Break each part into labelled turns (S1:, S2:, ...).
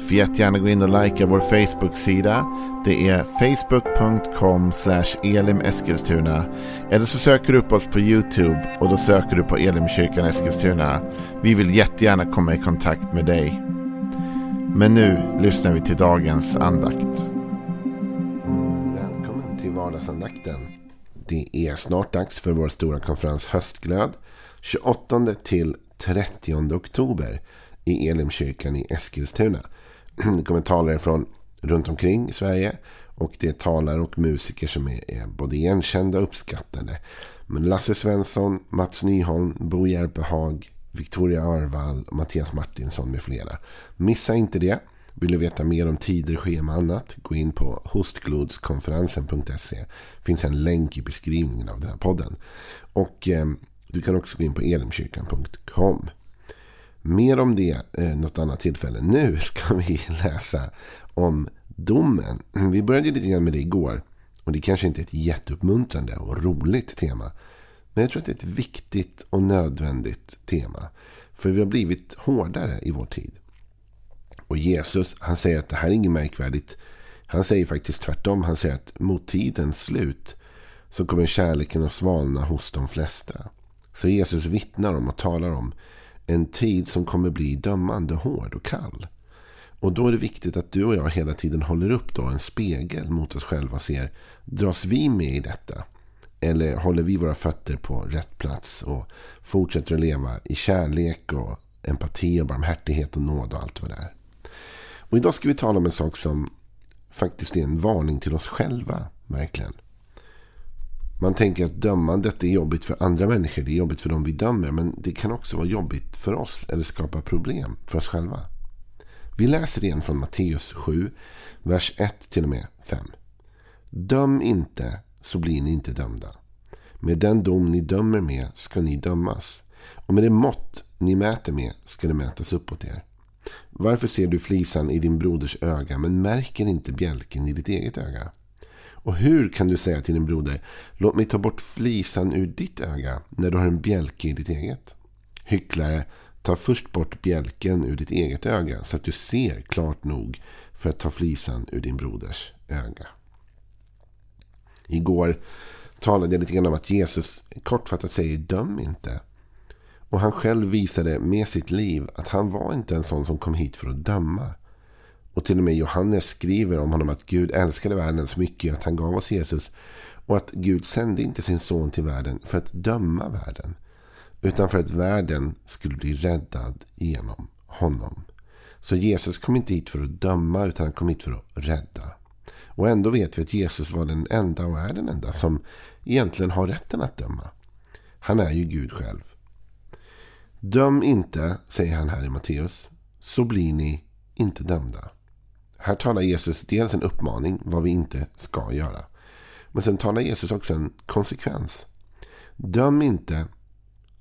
S1: Får jättegärna gå in och likea vår Facebook-sida. Det är facebook.com elimeskilstuna. Eller så söker du upp oss på YouTube och då söker du på Elimkyrkan Eskilstuna. Vi vill jättegärna komma i kontakt med dig. Men nu lyssnar vi till dagens andakt.
S2: Välkommen till vardagsandakten. Det är snart dags för vår stora konferens Höstglöd. 28 till 30 oktober i Elimkyrkan i Eskilstuna. Det kommer talare från runt omkring i Sverige. Och det är talare och musiker som är, är både igenkända och uppskattade. Men Lasse Svensson, Mats Nyholm, Bo Järpehag, Victoria Arvall, Mattias Martinsson med flera. Missa inte det. Vill du veta mer om tider, schema och annat? Gå in på hostglodskonferensen.se. Det finns en länk i beskrivningen av den här podden. Och eh, du kan också gå in på elimkyrkan.com. Mer om det eh, något annat tillfälle. Nu ska vi läsa om domen. Vi började lite grann med det igår. Och det kanske inte är ett jätteuppmuntrande och roligt tema. Men jag tror att det är ett viktigt och nödvändigt tema. För vi har blivit hårdare i vår tid. Och Jesus, han säger att det här är inget märkvärdigt. Han säger faktiskt tvärtom. Han säger att mot tidens slut så kommer kärleken att svalna hos de flesta. Så Jesus vittnar om och talar om en tid som kommer bli dömande, hård och kall. Och då är det viktigt att du och jag hela tiden håller upp då en spegel mot oss själva och ser, dras vi med i detta? Eller håller vi våra fötter på rätt plats och fortsätter att leva i kärlek och empati och barmhärtighet och nåd och allt vad det är. Och idag ska vi tala om en sak som faktiskt är en varning till oss själva, verkligen. Man tänker att dömandet är jobbigt för andra människor. Det är jobbigt för dem vi dömer. Men det kan också vara jobbigt för oss. Eller skapa problem för oss själva. Vi läser igen från Matteus 7, vers 1 till och med 5. Döm inte så blir ni inte dömda. Med den dom ni dömer med ska ni dömas. Och med det mått ni mäter med ska det mätas uppåt er. Varför ser du flisan i din broders öga men märker inte bjälken i ditt eget öga? Och hur kan du säga till din broder, låt mig ta bort flisan ur ditt öga när du har en bjälke i ditt eget? Hycklare, ta först bort bjälken ur ditt eget öga så att du ser klart nog för att ta flisan ur din broders öga. Igår talade jag lite grann om att Jesus kortfattat säger döm inte. Och han själv visade med sitt liv att han var inte en sån som kom hit för att döma. Och till och med Johannes skriver om honom att Gud älskade världen så mycket att han gav oss Jesus. Och att Gud sände inte sin son till världen för att döma världen. Utan för att världen skulle bli räddad genom honom. Så Jesus kom inte hit för att döma utan han kom hit för att rädda. Och ändå vet vi att Jesus var den enda och är den enda som egentligen har rätten att döma. Han är ju Gud själv. Döm inte, säger han här i Matteus, så blir ni inte dömda. Här talar Jesus dels en uppmaning vad vi inte ska göra. Men sen talar Jesus också en konsekvens. Döm inte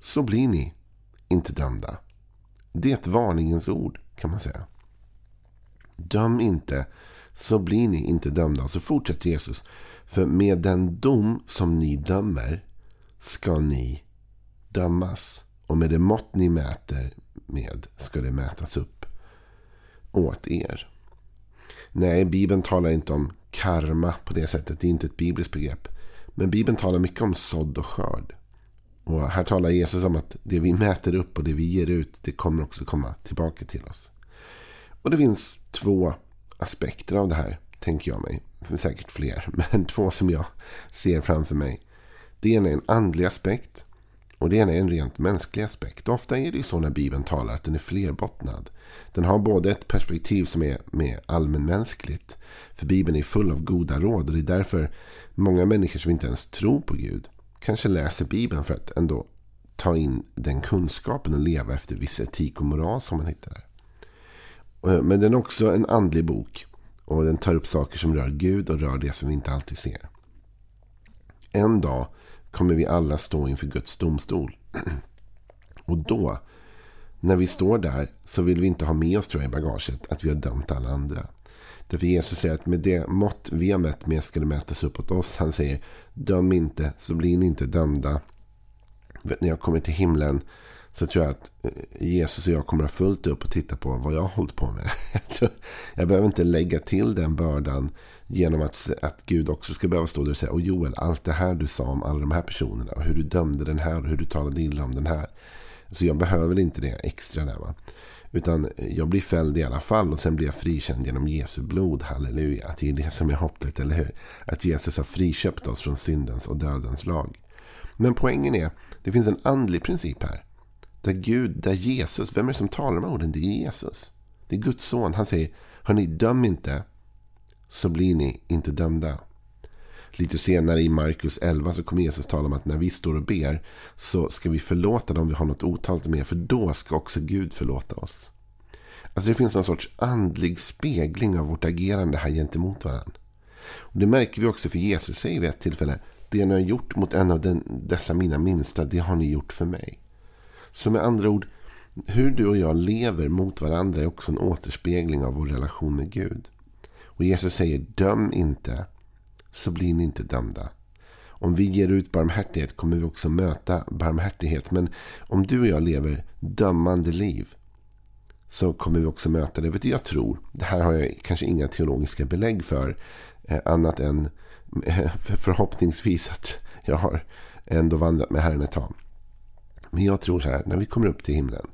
S2: så blir ni inte dömda. Det är ett varningens ord kan man säga. Döm inte så blir ni inte dömda. Och så fortsätter Jesus. För med den dom som ni dömer ska ni dömas. Och med det mått ni mäter med ska det mätas upp åt er. Nej, Bibeln talar inte om karma på det sättet. Det är inte ett bibliskt begrepp. Men Bibeln talar mycket om sådd och skörd. Och här talar Jesus om att det vi mäter upp och det vi ger ut, det kommer också komma tillbaka till oss. Och det finns två aspekter av det här, tänker jag mig. Det finns säkert fler, men två som jag ser framför mig. Det ena är en andlig aspekt och det ena är en rent mänsklig aspekt. Ofta är det ju så när Bibeln talar att den är flerbottnad. Den har både ett perspektiv som är mer allmänmänskligt. För Bibeln är full av goda råd och det är därför många människor som inte ens tror på Gud kanske läser Bibeln för att ändå ta in den kunskapen och leva efter viss etik och moral som man hittar där. Eh, men den är också en andlig bok. Och den tar upp saker som rör Gud och rör det som vi inte alltid ser. En dag kommer vi alla stå inför Guds domstol. Och då, när vi står där, så vill vi inte ha med oss tror jag, i bagaget att vi har dömt alla andra. Därför Jesus säger att med det mått vi har mätt med ska det mätas uppåt oss. Han säger döm inte så blir ni inte dömda. När jag kommer till himlen så tror jag att eh, Jesus och jag kommer att ha fullt upp och titta på vad jag har hållit på med. Jag behöver inte lägga till den bördan genom att, att Gud också ska behöva stå där och säga och Joel, allt det här du sa om alla de här personerna och hur du dömde den här och hur du talade illa om den här. Så jag behöver inte det extra där. Va? Utan jag blir fälld i alla fall och sen blir jag frikänd genom Jesu blod. Halleluja. Att det är det som är hoppet, eller hur? Att Jesus har friköpt oss från syndens och dödens lag. Men poängen är, det finns en andlig princip här. Där Gud, där Jesus, vem är det som talar de här orden? Det är Jesus. Det är Guds son. Han säger, hörni, döm inte så blir ni inte dömda. Lite senare i Markus 11 så kommer Jesus tala om att när vi står och ber så ska vi förlåta dem vi har något otalt med. För då ska också Gud förlåta oss. Alltså det finns någon sorts andlig spegling av vårt agerande här gentemot varandra. Och det märker vi också för Jesus säger vid ett tillfälle. Det ni har gjort mot en av den, dessa mina minsta, det har ni gjort för mig. Så med andra ord, hur du och jag lever mot varandra är också en återspegling av vår relation med Gud. Och Jesus säger döm inte så blir ni inte dömda. Om vi ger ut barmhärtighet kommer vi också möta barmhärtighet. Men om du och jag lever dömande liv så kommer vi också möta det. Vet du, jag tror, det här har jag kanske inga teologiska belägg för. Eh, annat än eh, förhoppningsvis att jag har ändå vandrat med Herren ett tag. Men jag tror så här, när vi kommer upp till himlen.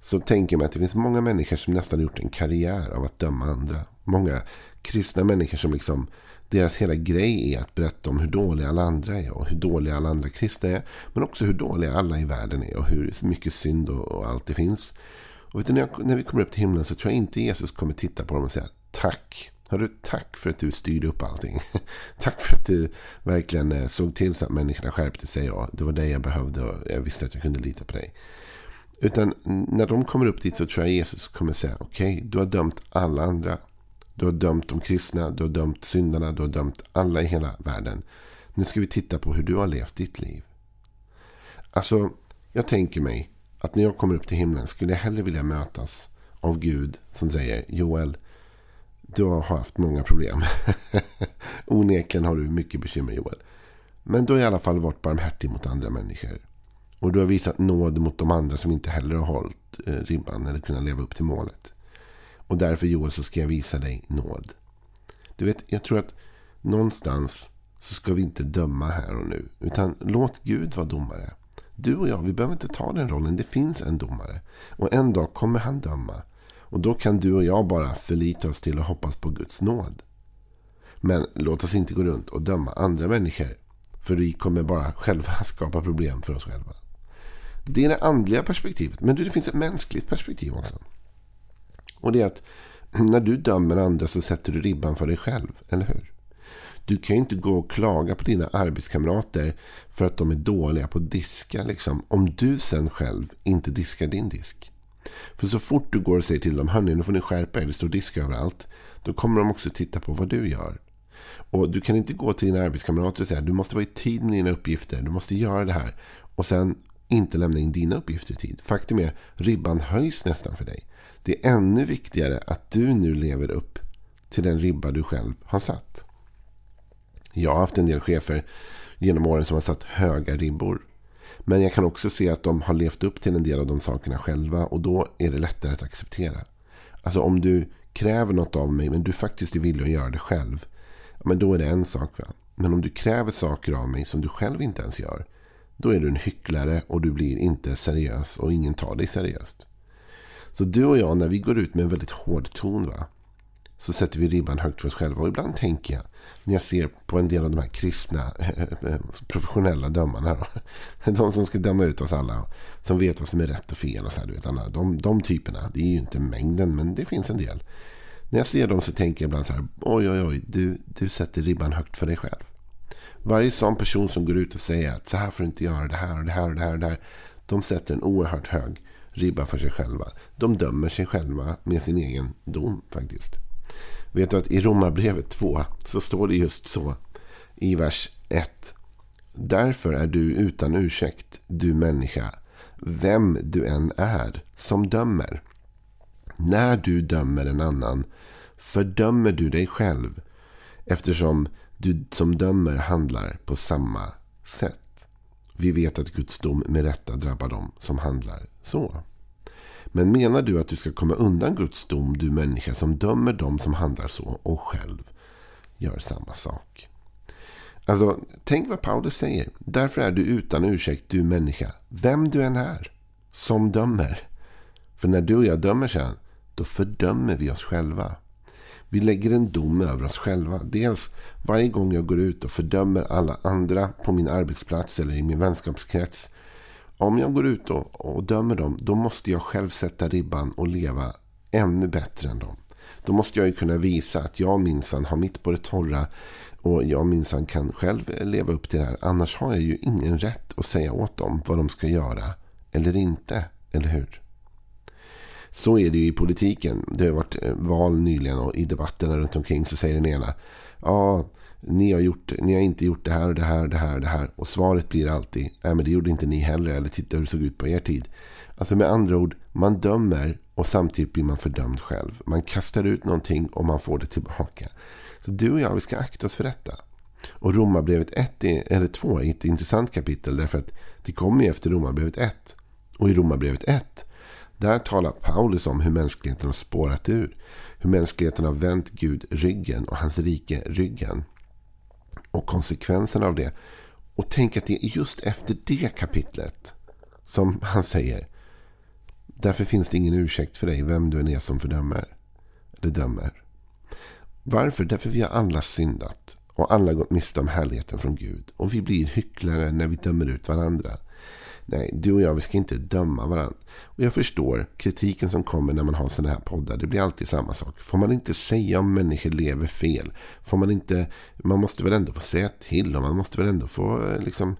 S2: Så tänker jag mig att det finns många människor som nästan gjort en karriär av att döma andra. Många kristna människor som liksom deras hela grej är att berätta om hur dåliga alla andra är och hur dåliga alla andra kristna är. Men också hur dåliga alla i världen är och hur mycket synd och, och allt det finns. Och vet du, när, jag, när vi kommer upp till himlen så tror jag inte Jesus kommer titta på dem och säga tack. Hörru, tack för att du styrde upp allting. tack för att du verkligen eh, såg till så att människorna skärpte sig. Och det var det jag behövde och jag visste att jag kunde lita på dig. Utan när de kommer upp dit så tror jag Jesus kommer säga okej, okay, du har dömt alla andra. Du har dömt de kristna, du har dömt syndarna, du har dömt alla i hela världen. Nu ska vi titta på hur du har levt ditt liv. Alltså, jag tänker mig att när jag kommer upp till himlen skulle jag hellre vilja mötas av Gud som säger Joel, du har haft många problem. Onekligen har du mycket bekymmer Joel. Men du har i alla fall varit barmhärtig mot andra människor. Och du har visat nåd mot de andra som inte heller har hållit eh, ribban eller kunnat leva upp till målet. Och därför Joel så ska jag visa dig nåd. Du vet, jag tror att någonstans så ska vi inte döma här och nu. Utan låt Gud vara domare. Du och jag, vi behöver inte ta den rollen. Det finns en domare. Och en dag kommer han döma. Och då kan du och jag bara förlita oss till och hoppas på Guds nåd. Men låt oss inte gå runt och döma andra människor. För vi kommer bara själva skapa problem för oss själva. Det är det andliga perspektivet. Men det finns ett mänskligt perspektiv också. Och det är att när du dömer andra så sätter du ribban för dig själv. Eller hur? Du kan ju inte gå och klaga på dina arbetskamrater för att de är dåliga på att diska. Liksom, om du sen själv inte diskar din disk. För så fort du går och säger till dem, hörni nu får ni skärpa er, det står disk överallt. Då kommer de också titta på vad du gör. Och du kan inte gå till dina arbetskamrater och säga, du måste vara i tid med dina uppgifter, du måste göra det här. Och sen inte lämna in dina uppgifter i tid. Faktum är, ribban höjs nästan för dig. Det är ännu viktigare att du nu lever upp till den ribba du själv har satt. Jag har haft en del chefer genom åren som har satt höga ribbor. Men jag kan också se att de har levt upp till en del av de sakerna själva och då är det lättare att acceptera. Alltså om du kräver något av mig men du faktiskt är villig att göra det själv. Men då är det en sak. Va? Men om du kräver saker av mig som du själv inte ens gör. Då är du en hycklare och du blir inte seriös och ingen tar dig seriöst. Så du och jag, när vi går ut med en väldigt hård ton, va? Så sätter vi ribban högt för oss själva. Och ibland tänker jag, när jag ser på en del av de här kristna, eh, eh, professionella dömarna. Då, de som ska döma ut oss alla. Som vet vad som är rätt och fel. Och så här, du vet, alla, de, de typerna, det är ju inte mängden, men det finns en del. När jag ser dem så tänker jag ibland så här, oj, oj, oj, du, du sätter ribban högt för dig själv. Varje sån person som går ut och säger att så här får du inte göra det här och det här och det här och det här. De sätter en oerhört hög ribba för sig själva. De dömer sig själva med sin egen dom faktiskt. Vet du att i Romarbrevet 2 så står det just så i vers 1. Därför är du utan ursäkt, du människa, vem du än är som dömer. När du dömer en annan fördömer du dig själv eftersom du som dömer handlar på samma sätt. Vi vet att Guds dom med rätta drabbar dem som handlar så. Men menar du att du ska komma undan Guds dom, du människa som dömer dem som handlar så och själv gör samma sak? Alltså, tänk vad Paulus säger. Därför är du utan ursäkt, du människa, vem du än är, som dömer. För när du och jag dömer sen, då fördömer vi oss själva. Vi lägger en dom över oss själva. Dels varje gång jag går ut och fördömer alla andra på min arbetsplats eller i min vänskapskrets. Om jag går ut och, och dömer dem, då måste jag själv sätta ribban och leva ännu bättre än dem. Då måste jag ju kunna visa att jag minsann har mitt på det torra och jag minsann kan själv leva upp till det här. Annars har jag ju ingen rätt att säga åt dem vad de ska göra eller inte. Eller hur? Så är det ju i politiken. Det har varit eh, val nyligen och i debatterna runt omkring så säger den ena. Ja, ni har, gjort, ni har inte gjort det här och det här och det här och det här. Och svaret blir alltid. Nej men det gjorde inte ni heller. Eller titta hur det såg ut på er tid. Alltså med andra ord. Man dömer och samtidigt blir man fördömd själv. Man kastar ut någonting och man får det tillbaka. Så du och jag vi ska akta oss för detta. Och Romarbrevet 1 eller 2 är ett intressant kapitel. Därför att det kommer ju efter Romarbrevet 1. Och i Romarbrevet 1 där talar Paulus om hur mänskligheten har spårat ur. Hur mänskligheten har vänt Gud ryggen och hans rike ryggen. Och konsekvenserna av det. Och tänk att det är just efter det kapitlet som han säger. Därför finns det ingen ursäkt för dig vem du än är som fördömer. Eller dömer. Varför? Därför vi har alla syndat. Och alla gått miste om härligheten från Gud. Och vi blir hycklare när vi dömer ut varandra. Nej, du och jag vi ska inte döma varandra. Och jag förstår kritiken som kommer när man har sådana här poddar. Det blir alltid samma sak. Får man inte säga om människor lever fel? Får man inte... Man måste väl ändå få säga till och man måste väl ändå få liksom...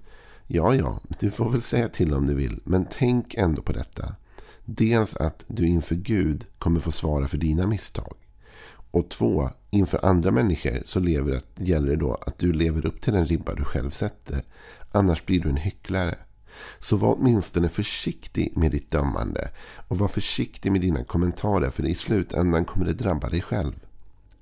S2: Ja, ja, du får väl säga till om du vill. Men tänk ändå på detta. Dels att du inför Gud kommer få svara för dina misstag. Och två, inför andra människor så lever det, gäller det då att du lever upp till den ribba du själv sätter. Annars blir du en hycklare. Så var åtminstone försiktig med ditt dömande. Och var försiktig med dina kommentarer. För i slutändan kommer det drabba dig själv.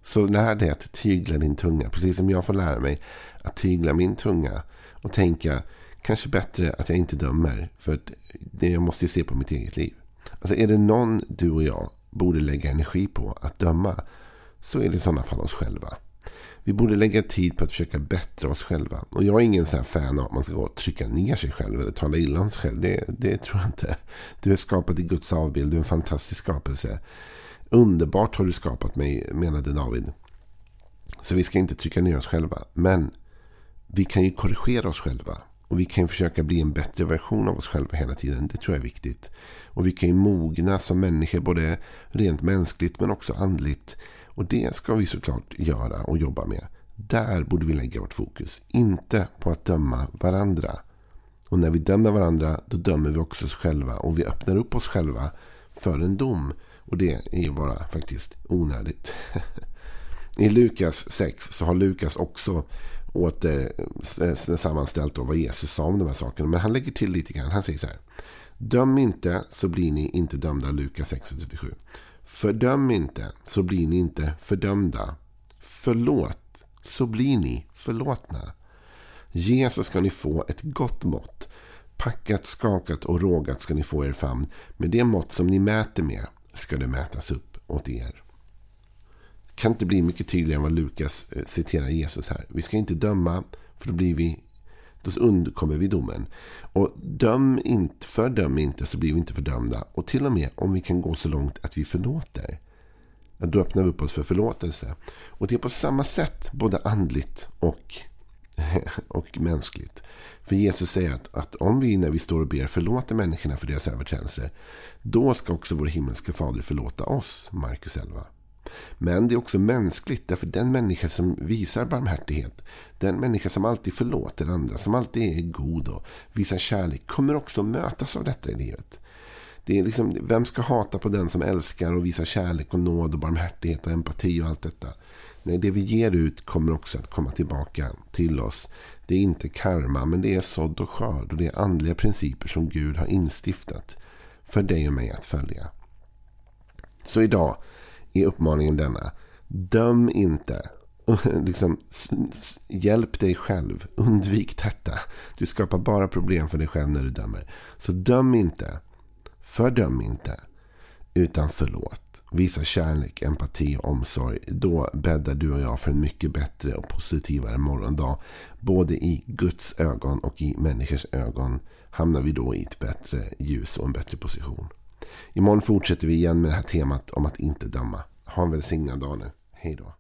S2: Så lär dig att tygla din tunga. Precis som jag får lära mig att tygla min tunga. Och tänka kanske bättre att jag inte dömer. För det jag måste ju se på mitt eget liv. Alltså är det någon du och jag borde lägga energi på att döma. Så är det i sådana fall oss själva. Vi borde lägga tid på att försöka bättra oss själva. Och jag är ingen så fan av att man ska gå och trycka ner sig själv eller tala illa om sig själv. Det, det tror jag inte. Du är skapad i Guds avbild. Du är en fantastisk skapelse. Underbart har du skapat mig, menade David. Så vi ska inte trycka ner oss själva. Men vi kan ju korrigera oss själva. Och vi kan ju försöka bli en bättre version av oss själva hela tiden. Det tror jag är viktigt. Och vi kan ju mogna som människor både rent mänskligt men också andligt. Och det ska vi såklart göra och jobba med. Där borde vi lägga vårt fokus. Inte på att döma varandra. Och när vi dömer varandra då dömer vi också oss själva. Och vi öppnar upp oss själva för en dom. Och det är ju bara faktiskt onödigt. I Lukas 6 så har Lukas också åter eh, eh, sammanställt då vad Jesus sa om de här sakerna. Men han lägger till lite grann. Han säger så här. Döm inte så blir ni inte dömda. Lukas 6.37. Fördöm inte, så blir ni inte fördömda. Förlåt, så blir ni förlåtna. Ge så ska ni få ett gott mått. Packat, skakat och rågat ska ni få er famn. Med det mått som ni mäter med ska det mätas upp åt er. Kan inte bli mycket tydligare än vad Lukas eh, citerar Jesus här. Vi ska inte döma, för då blir vi då undkommer vi domen. Och döm inte, fördöm inte så blir vi inte fördömda. Och till och med om vi kan gå så långt att vi förlåter. Då öppnar vi upp oss för förlåtelse. Och det är på samma sätt både andligt och, och mänskligt. För Jesus säger att, att om vi när vi står och ber förlåter människorna för deras överträdelser. Då ska också vår himmelska fader förlåta oss. Markus 11. Men det är också mänskligt. Därför den människa som visar barmhärtighet. Den människa som alltid förlåter andra. Som alltid är god och visar kärlek. Kommer också mötas av detta i livet. Det är liksom, vem ska hata på den som älskar och visar kärlek och nåd och barmhärtighet och empati och allt detta. Nej, det vi ger ut kommer också att komma tillbaka till oss. Det är inte karma, men det är sådd och skörd. Och det är andliga principer som Gud har instiftat för dig och mig att följa. Så idag är uppmaningen denna. Döm inte. liksom, hjälp dig själv. Undvik detta. Du skapar bara problem för dig själv när du dömer. Så döm inte. Fördöm inte. Utan förlåt. Visa kärlek, empati och omsorg. Då bäddar du och jag för en mycket bättre och positivare morgondag. Både i Guds ögon och i människors ögon hamnar vi då i ett bättre ljus och en bättre position. Imorgon fortsätter vi igen med det här temat om att inte döma. Ha en välsignad dag nu. Hej då.